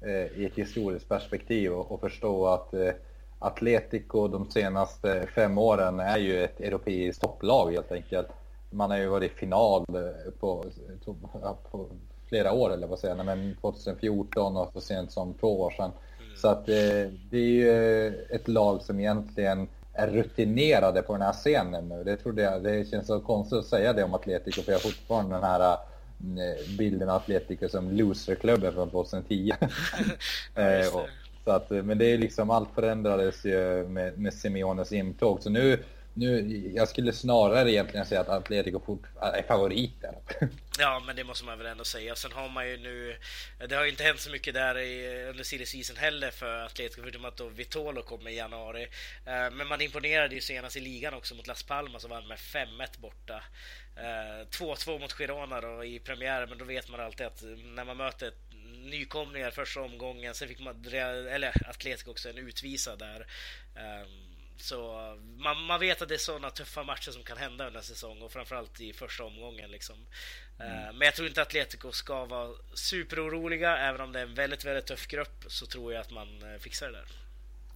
eh, i ett historiskt perspektiv och, förstå att eh, Atletico de senaste fem åren är ju ett europeiskt topplag helt enkelt. Man har ju varit i final eh, på, på flera år eller vad säger jag, men 2014 och så sent som två år sedan. Mm. Så att det är ju ett lag som egentligen är rutinerade på den här scenen nu. Det, trodde jag, det känns så konstigt att säga det om Atletico för jag har fortfarande den här äh, bilden av Atletico som loserklubben från 2010. eh, så att, men det är liksom, allt förändrades ju med, med Simeones intåg. Så nu nu, jag skulle snarare egentligen säga att Atletico är favoriter. Ja, men det måste man väl ändå säga. Sen har man ju nu... Det har ju inte hänt så mycket där i, under silly season heller för Atletico, förutom att då Vitolo kom i januari. Eh, men man imponerade ju senast i ligan också mot Las Palmas och vann med 5-1 borta. Eh, 2-2 mot Girona då i premiären, men då vet man alltid att när man möter nykomlingar första omgången, sen fick man, eller Atletico också, en utvisad där. Ehm, så man, man vet att det är sådana tuffa matcher som kan hända under säsong och framförallt i första omgången. Liksom. Eh, mm. Men jag tror inte att Atletico ska vara superoroliga. Även om det är en väldigt, väldigt tuff grupp så tror jag att man eh, fixar det där.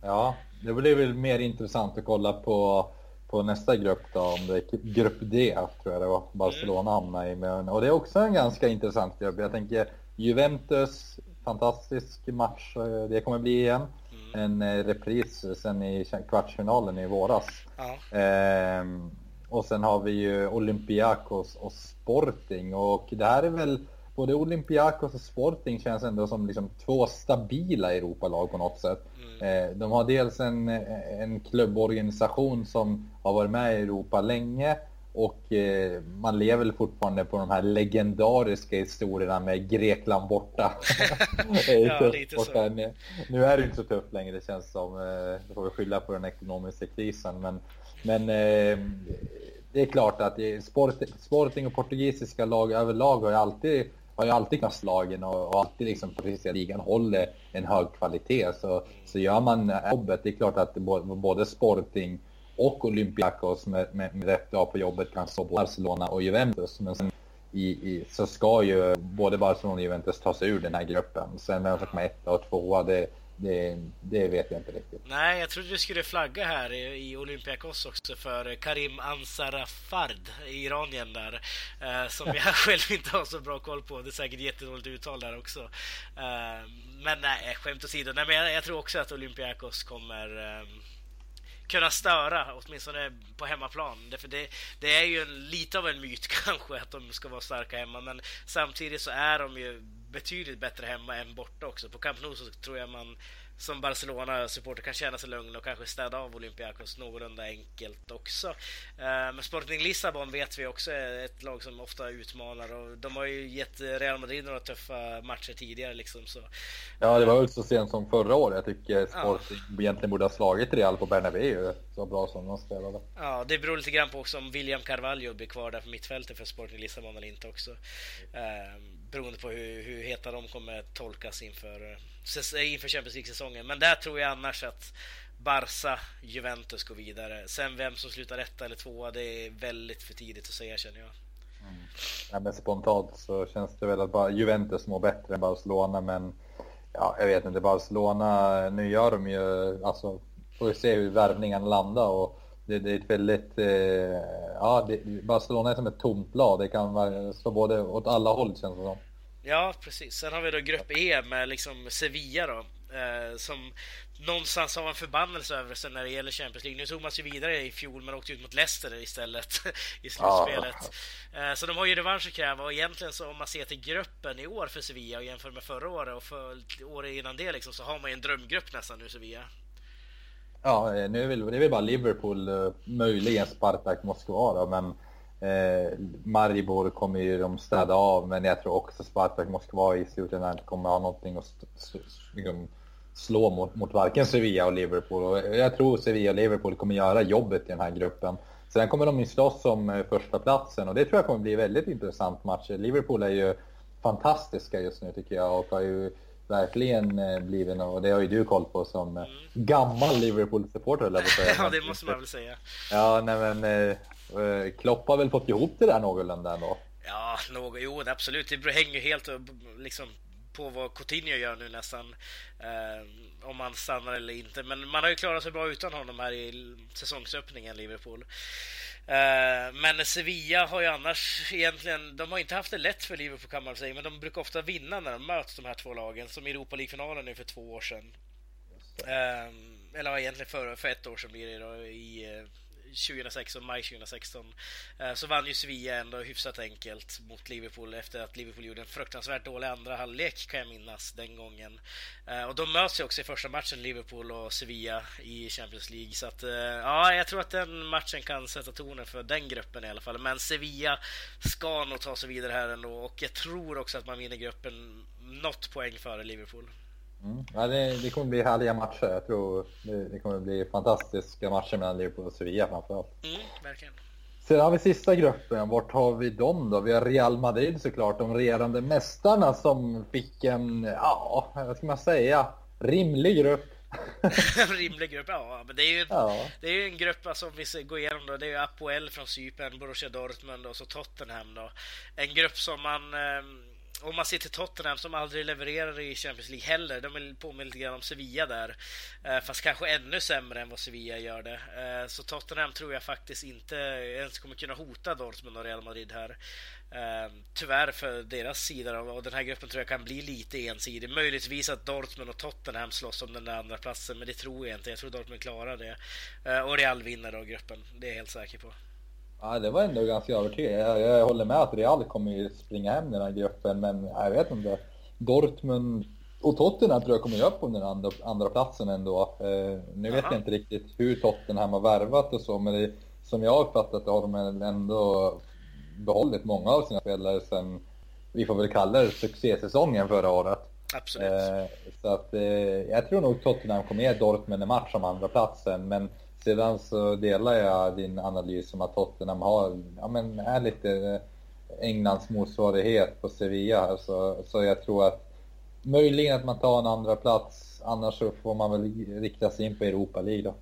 Ja, det blir väl mer intressant att kolla på, på nästa grupp då. Om det är grupp D tror jag det var Barcelona mm. hamnar i. Men, och det är också en ganska intressant grupp. Jag tänker Juventus, fantastisk match eh, det kommer bli igen en eh, repris sen i kvartsfinalen i våras. Ja. Ehm, och sen har vi ju Olympiakos och Sporting och det här är väl både Olympiakos och Sporting känns ändå som liksom två stabila Europalag på något sätt. Mm. Ehm, de har dels en, en klubborganisation som har varit med i Europa länge och eh, man lever fortfarande på de här legendariska historierna med Grekland borta. ja, lite borta. så. Nu, nu är det inte så tufft längre det känns som. Eh, det får vi skylla på den ekonomiska krisen. Men, men eh, det är klart att sport, Sporting och portugisiska lag överlag har ju alltid har ju alltid klasslagen och, och alltid liksom portugisiska ligan håller en hög kvalitet. Så, så gör man jobbet, det är klart att både Sporting och Olympiakos med, med, med rätt dag på jobbet kan slå Barcelona och Juventus. Men sen i, i, så ska ju både Barcelona och Juventus ta sig ur den här gruppen. Sen vem som kommer etta och tvåa, det, det, det, vet jag inte riktigt. Nej, jag trodde du skulle flagga här i, i Olympiakos också för Karim Ansarafard, iranien där, eh, som jag själv inte har så bra koll på. Det är säkert jättedåligt uttal där också. Eh, men nej, skämt åsido. Nej, men jag, jag tror också att Olympiakos kommer eh, kunna störa, åtminstone på hemmaplan. Därför det, det är ju en, lite av en myt kanske att de ska vara starka hemma, men samtidigt så är de ju betydligt bättre hemma än borta också. På Camp Nou så tror jag man som Barcelona-supporter kan känna sig lugn och kanske städa av Olympiakos någorlunda enkelt också. Eh, men Sporting Lissabon vet vi också är ett lag som ofta utmanar och de har ju gett Real Madrid några tuffa matcher tidigare liksom. Så. Ja, det var väl så sent som förra året. Jag tycker Sporting ja. egentligen borde ha slagit Real på Bernabéu så bra som de spelade. Ja, det beror lite grann på också om William Carvalho blir kvar där på mittfältet för Sporting Lissabon eller inte också. Eh, beroende på hur, hur heta de kommer tolkas inför, eh, inför Champions League-säsongen. Men där tror jag annars att Barca, Juventus går vidare. Sen vem som slutar etta eller tvåa, det är väldigt för tidigt att säga känner jag. Mm. Ja, men spontant så känns det väl att bara Juventus mår bättre än Barcelona, men ja, jag vet inte, Barcelona, nu gör de ju, alltså, får vi se hur värvningen landar och det, det, är ett väldigt, eh, ja, det, Barcelona är som ett tomt blad. Det kan stå både åt alla håll känns det som. Ja, precis. Sen har vi då grupp E med liksom Sevilla då. Eh, som någonstans har en förbannelse över sig när det gäller Champions League. Nu tog man sig vidare i fjol men åkte ut mot Leicester istället i slutspelet. Ja. Eh, så de har ju revansch att kräva och egentligen så om man ser till gruppen i år för Sevilla och jämför med förra året och för året innan det liksom, så har man ju en drömgrupp nästan nu Sevilla. Ja, eh, nu är det, det är väl bara Liverpool, eh, möjligen Spartak Moskva då, men eh, Maribor kommer ju de städa av, men jag tror också Spartak Moskva i slutändan kommer ha någonting att liksom, slå mot, mot varken Sevilla och Liverpool. Och jag tror Sevilla och Liverpool kommer göra jobbet i den här gruppen. Sen kommer de ju slåss om eh, första platsen och det tror jag kommer bli väldigt intressant match. Liverpool är ju fantastiska just nu tycker jag och har ju verkligen eh, blivit och det har ju du koll på som mm. gammal Liverpool-supporter eller säga. ja, det måste man väl säga. Ja, nej men eh, Klopp har väl fått ihop det där någorlunda ändå. Ja, något, jo absolut. Det hänger helt liksom på vad Coutinho gör nu nästan. Eh, om han stannar eller inte. Men man har ju klarat sig bra utan honom här i säsongsöppningen, Liverpool. Eh, men Sevilla har ju annars egentligen, de har inte haft det lätt för Liverpool kan man säga, men de brukar ofta vinna när de möts de här två lagen, som i Europa League-finalen nu för två år sedan. Eh, eller egentligen för, för ett år sedan blir det då, i eh, 2016, maj 2016 eh, så vann ju Sevilla ändå hyfsat enkelt mot Liverpool efter att Liverpool gjorde en fruktansvärt dålig andra halvlek kan jag minnas den gången. Eh, och de möts ju också i första matchen Liverpool och Sevilla i Champions League så att eh, ja, jag tror att den matchen kan sätta tonen för den gruppen i alla fall. Men Sevilla ska nog ta sig vidare här ändå och jag tror också att man vinner gruppen något poäng före Liverpool. Mm. Ja, det, det, kommer bli härliga matcher. Jag tror det, det, kommer bli fantastiska matcher mellan Liverpool och Sevilla framförallt. Mm, verkligen. Sen har vi sista gruppen. Vart har vi dem då? Vi har Real Madrid såklart, de regerande mästarna som fick en, ja, vad ska man säga, rimlig grupp. rimlig grupp, ja. Men det är ju, ja. det är en grupp alltså, om vi går igenom då. Det är ju Apoel från Cypern, Borussia Dortmund och så Tottenham då. En grupp som man eh, om man ser till Tottenham som aldrig levererar i Champions League heller. De påminner lite grann om Sevilla där. Eh, fast kanske ännu sämre än vad Sevilla gör det. Eh, så Tottenham tror jag faktiskt inte ens kommer kunna hota Dortmund och Real Madrid här. Eh, tyvärr för deras sida och den här gruppen tror jag kan bli lite ensidig. Möjligtvis att Dortmund och Tottenham slåss om den där andra platsen men det tror jag inte. Jag tror Dortmund klarar det. Och Real vinner då gruppen. Det är jag helt säker på. Ja, det var ändå ganska övertygande. Jag, jag håller med att Real kommer ju springa hem den här gruppen, men jag vet inte. Dortmund och Tottenham tror jag kommer upp på den andra, andra platsen ändå. Eh, nu vet jag inte riktigt hur Tottenham har värvat och så, men det, som jag har uppfattat det har de ändå behållit många av sina spelare sen, vi får väl kalla det succésäsongen förra året. Absolut. Eh, så att eh, jag tror nog Tottenham kommer ge Dortmund en match om andra platsen men sedan så delar jag din analys om att Tottenham har, ja men är lite Englands motsvarighet på Sevilla. Så, så jag tror att möjligen att man tar en andra plats annars så får man väl rikta sig in på Europa League då.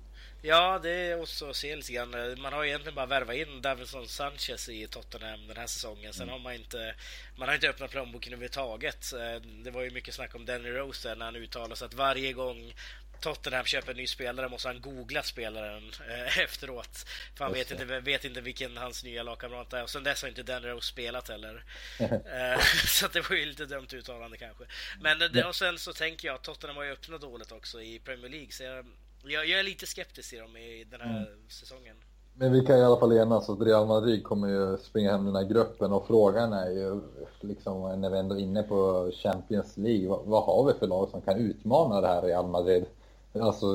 Ja, det är också att se lite grann. Man har egentligen bara värvat in Davinson Sanchez i Tottenham den här säsongen. Sen mm. har man inte, man har inte öppnat plånboken överhuvudtaget. Eh, det var ju mycket snack om Danny Rose när han uttalade sig att varje gång Tottenham köper en ny spelare måste han googla spelaren eh, efteråt. För han vet inte, vet inte vilken hans nya lagkamrat är. Och sen dess har inte Danny Rose spelat heller. eh, så det var ju lite dumt uttalande kanske. Men det, och sen så tänker jag att Tottenham har ju öppnat dåligt också i Premier League. Så jag, jag, jag är lite skeptisk till dem i den här mm. säsongen. Men vi kan i alla fall enas att Real Madrid kommer ju springa hem den här gruppen och frågan är ju liksom när vi ändå är inne på Champions League, vad, vad har vi för lag som kan utmana det här Real Madrid? Alltså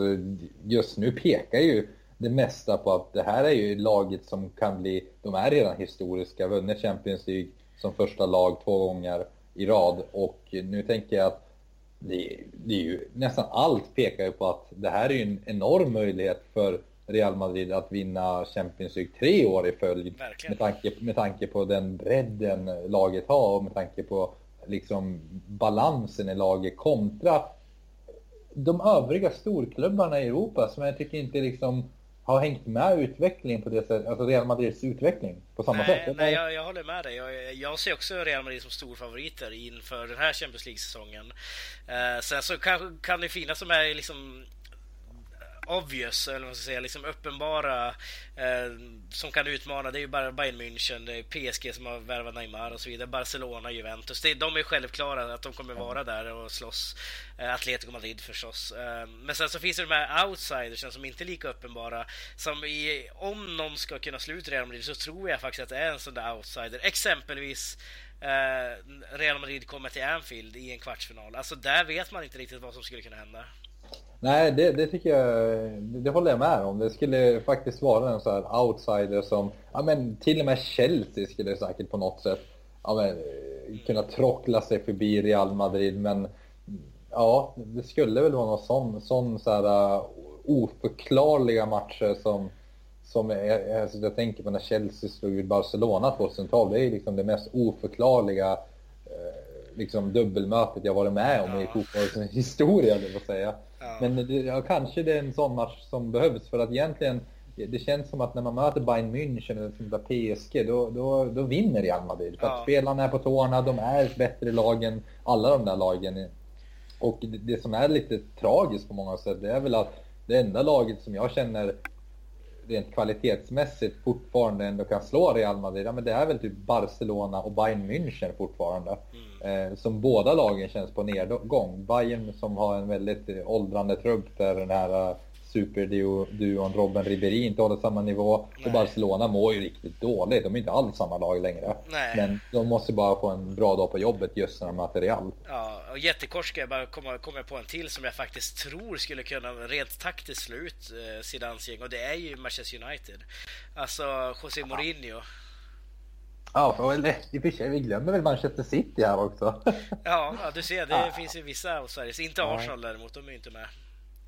just nu pekar ju det mesta på att det här är ju laget som kan bli, de är redan historiska, vunnit Champions League som första lag två gånger i rad och nu tänker jag att det, det är ju nästan allt pekar ju på att det här är ju en enorm möjlighet för Real Madrid att vinna Champions League tre år i följd. Med tanke, med tanke på den bredden laget har och med tanke på liksom balansen i laget kontra de övriga storklubbarna i Europa som jag tycker inte liksom har hängt med utvecklingen på det sättet, alltså Real Madrids utveckling på samma nej, sätt. Nej, jag, jag håller med dig. Jag, jag, ser också Real Madrid som storfavoriter inför den här Champions League-säsongen. Eh, sen så kan, kan det finnas de här liksom obvious, eller vad ska säga, liksom uppenbara eh, som kan utmana. Det är ju bara Bayern München, det är PSG som har värvat Neymar och så vidare. Barcelona, Juventus. Det, de är självklara att de kommer vara där och slåss. Eh, Atletico Madrid förstås. Eh, men sen så finns det de här outsiders som inte är lika uppenbara. Som i, om någon ska kunna slå ut Real Madrid så tror jag faktiskt att det är en sån där outsider. Exempelvis eh, Real Madrid kommer till Anfield i en kvartsfinal. Alltså där vet man inte riktigt vad som skulle kunna hända. Nej, det, det, tycker jag, det håller jag med om. Det skulle faktiskt vara en sån här outsider som, ja men till och med Chelsea skulle säkert på något sätt ja, men, kunna trockla sig förbi Real Madrid. Men ja, det skulle väl vara någon sån, sån så här, uh, oförklarliga matcher som, som är, alltså jag tänker på när Chelsea slog ut Barcelona 2012. Det är liksom det mest oförklarliga uh, liksom dubbelmötet jag varit med om ja. i fotbollens historia, det får säga. Ja. Men det, ja, kanske det är en sån match som behövs för att egentligen det känns som att när man möter Bayern München eller PSG, då, då, då vinner Real Madrid. För ja. att spelarna är på tårna, de är bättre lag än alla de där lagen. Och det, det, som är lite tragiskt på många sätt, det är väl att det enda laget som jag känner rent kvalitetsmässigt fortfarande ändå kan slå Real Madrid, ja, men det är väl typ Barcelona och Bayern München fortfarande. Mm. Eh, som båda lagen känns på nedgång. Bayern som har en väldigt åldrande trupp där den här eh, superduon Robben Ribéry inte håller samma nivå. Nej. Och Barcelona mår ju riktigt dåligt. De är inte alls samma lag längre. Nej. Men de måste bara få en bra dag på jobbet just när de möter Real. Ja, och jättekort ska jag bara komma, komma på en till som jag faktiskt tror skulle kunna rent taktiskt slå ut eh, Zidans gäng och det är ju Manchester United. Alltså José Mourinho. Ja, eller i och för sig, vi glömmer väl Manchester City här också. ja, du ser, det finns ju vissa av Sveriges. Inte Arsenal däremot, de är ju inte med.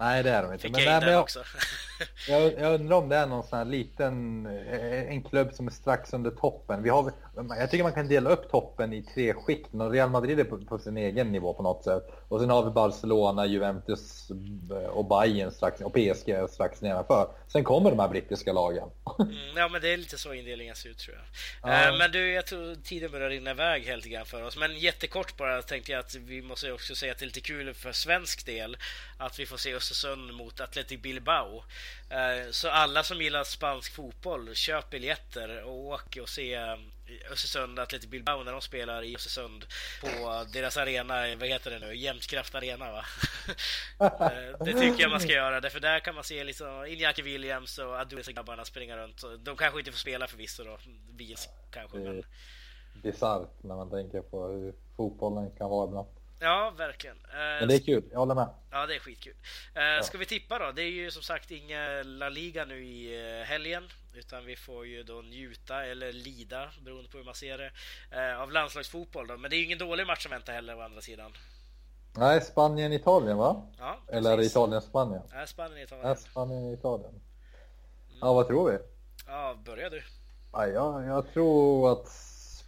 Nej det är de inte. men, jag, men jag, också. jag, jag, undrar om det är någon sån här liten, eh, en klubb som är strax under toppen. Vi har, jag tycker man kan dela upp toppen i tre skikt. Real Madrid är på, på, sin egen nivå på något sätt. Och sen har vi Barcelona, Juventus eh, och Bayern strax, och PSG strax nedanför. Sen kommer de här brittiska lagen. Mm, ja men det är lite så indelningen ser ut tror jag. Ja. Uh, men du, jag tror tiden börjar rinna iväg helt grann för oss. Men jättekort bara tänkte jag att vi måste också säga att det är lite kul för svensk del att vi får se Östersund mot Athletic Bilbao. Uh, så alla som gillar spansk fotboll, köp biljetter och åk och se Östersund Athletic Bilbao när de spelar i Östersund på deras arena, vad heter det nu, Jämtkraft Arena va? Eh, det tycker jag man ska göra, för där kan man se liksom Iñaki Williams och Adus grabbarna springa runt. De kanske inte får spela förvisso då, Vils kanske. Men... Bisarrt när man tänker på hur fotbollen kan vara ibland. Ja, verkligen. Men det är kul, jag håller med. Ja, det är skitkul. Ja. Ska vi tippa då? Det är ju som sagt inga La Liga nu i eh, helgen. Utan vi får ju då njuta eller lida, beroende på hur man ser det, eh, av landslagsfotboll. Då. Men det är ju ingen dålig match som väntar heller å andra sidan. Nej, Spanien-Italien va? Ja, Eller Italien-Spanien? Nej, Spanien-Italien. Nej, Spanien-Italien. Mm. Ja, vad tror vi? Ja, börja du. Ja, jag, jag tror att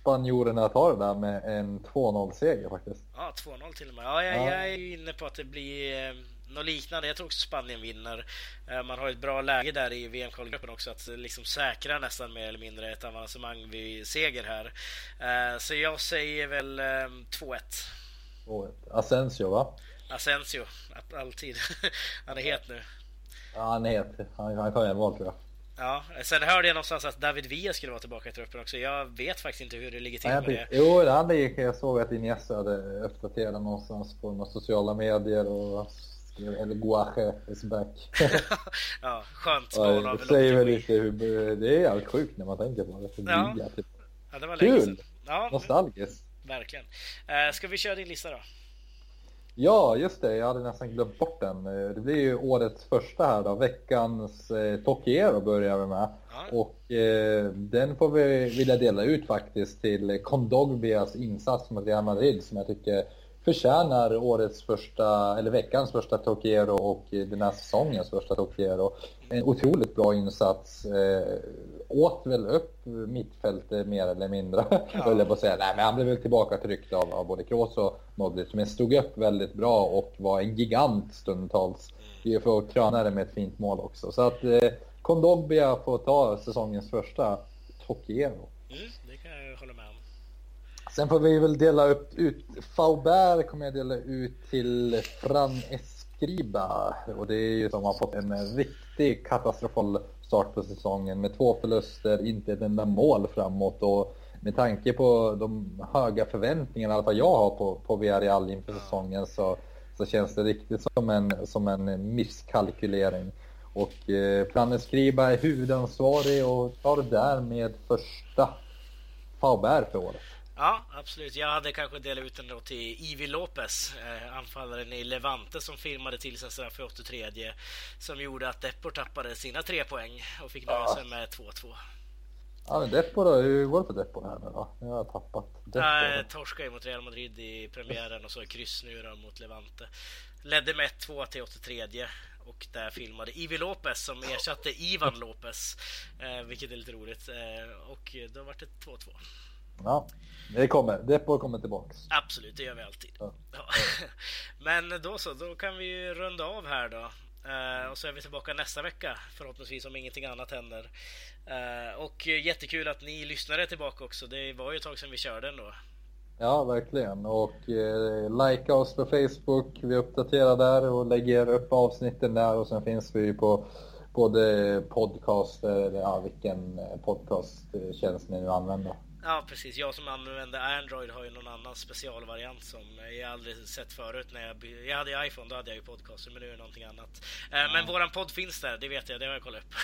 spanjorerna tar det där med en 2-0 seger faktiskt. Ja, 2-0 till och med. Ja, jag, ja. jag är ju inne på att det blir eh, något liknande. Jag tror också Spanien vinner. Eh, man har ett bra läge där i VM-kvalgruppen också att liksom säkra nästan mer eller mindre ett avancemang vid seger här. Eh, så jag säger väl 2-1. 2-1. Asensio va? Asensio, alltid. han är het nu. Ja, han är het. Han, han kan göra mål tror jag. Ja, sen hörde jag någonstans att David Villa skulle vara tillbaka i truppen också. Jag vet faktiskt inte hur det ligger till Nej, med det. Jo, han gick, jag såg att Iniesta hade uppdaterat någonstans på några sociala medier och skrev El Guache is back. ja, skönt av Det säger väl lite hur, det är allt sjukt när man tänker på det. Ja. Villa, typ. ja, det var Kul! Ja, Nostalgiskt. Verkligen. Uh, ska vi köra din lista då? Ja, just det. Jag hade nästan glömt bort den. Eh, det blir ju årets första här då. Veckans eh, Tokiero börjar vi med. Ja. Och eh, den får vi vilja dela ut faktiskt till Kondogbias insats mot Real Madrid som jag tycker förtjänar årets första, eller veckans första Tokiero och den här säsongens första Tokiero. En otroligt bra insats. Eh, åt väl upp mittfältet mer eller mindre, ja. höll jag på att säga. Nej, men han blev väl tillbaka tryckt av, av både Kroos och Modric, men stod upp väldigt bra och var en gigant stundtals. Vi får kröna det med ett fint mål också. Så att eh, Kondogbia får ta säsongens första Tokiero. Mm, det kan jag hålla med om. Sen får vi väl dela upp ut, Faubert kommer jag dela ut till Fran Escriba och det är ju som har fått en riktig katastrofal start på säsongen med två förluster, inte ett enda mål framåt och med tanke på de höga förväntningarna, i alla fall jag har på, på Villarreal inför säsongen så, så känns det riktigt som en, som en misskalkylering. Och eh, Skriba är huvudansvarig och tar därmed första Faubert för året. Ja, absolut. Jag hade kanske delat ut den då till Ivi Lopez, eh, anfallaren i Levante som filmade till sig straff för 83 som gjorde att Depor tappade sina tre poäng och fick nöja sig med 2-2. Ja, men Depor då? Hur går det för Depor här nu då? Jag har tappat. Nej, torskade ju mot Real Madrid i premiären och så kryss nu då mot Levante. Ledde med 1-2 till 83 och där filmade Ivi Lopez som ersatte Ivan Lopez, eh, vilket är lite roligt. Eh, och då var det 2-2. Ja, det kommer. Depor kommer tillbaks. Absolut, det gör vi alltid. Ja. Ja. Men då så, då kan vi runda av här då. Uh, och så är vi tillbaka nästa vecka förhoppningsvis om ingenting annat händer. Uh, och jättekul att ni lyssnade tillbaka också. Det var ju ett tag sedan vi körde ändå. Ja, verkligen. Och eh, likea oss på Facebook. Vi uppdaterar där och lägger upp avsnitten där och sen finns vi på både podcast eller ja, vilken podcasttjänst ni nu använder. Ja precis, jag som använder Android har ju någon annan specialvariant som jag aldrig sett förut. När jag, jag hade iPhone, då hade jag ju podcaster, men nu är det någonting annat. Eh, ja. Men våran podd finns där, det vet jag, det har jag kollat upp.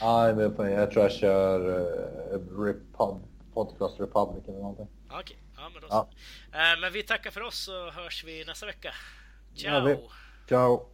Ja, jag, på, jag tror jag kör uh, Repod, Podcast Republic eller någonting. Okej, okay. ja men då så. Ja. Uh, men vi tackar för oss så hörs vi nästa vecka. Ciao! Ja. Ciao!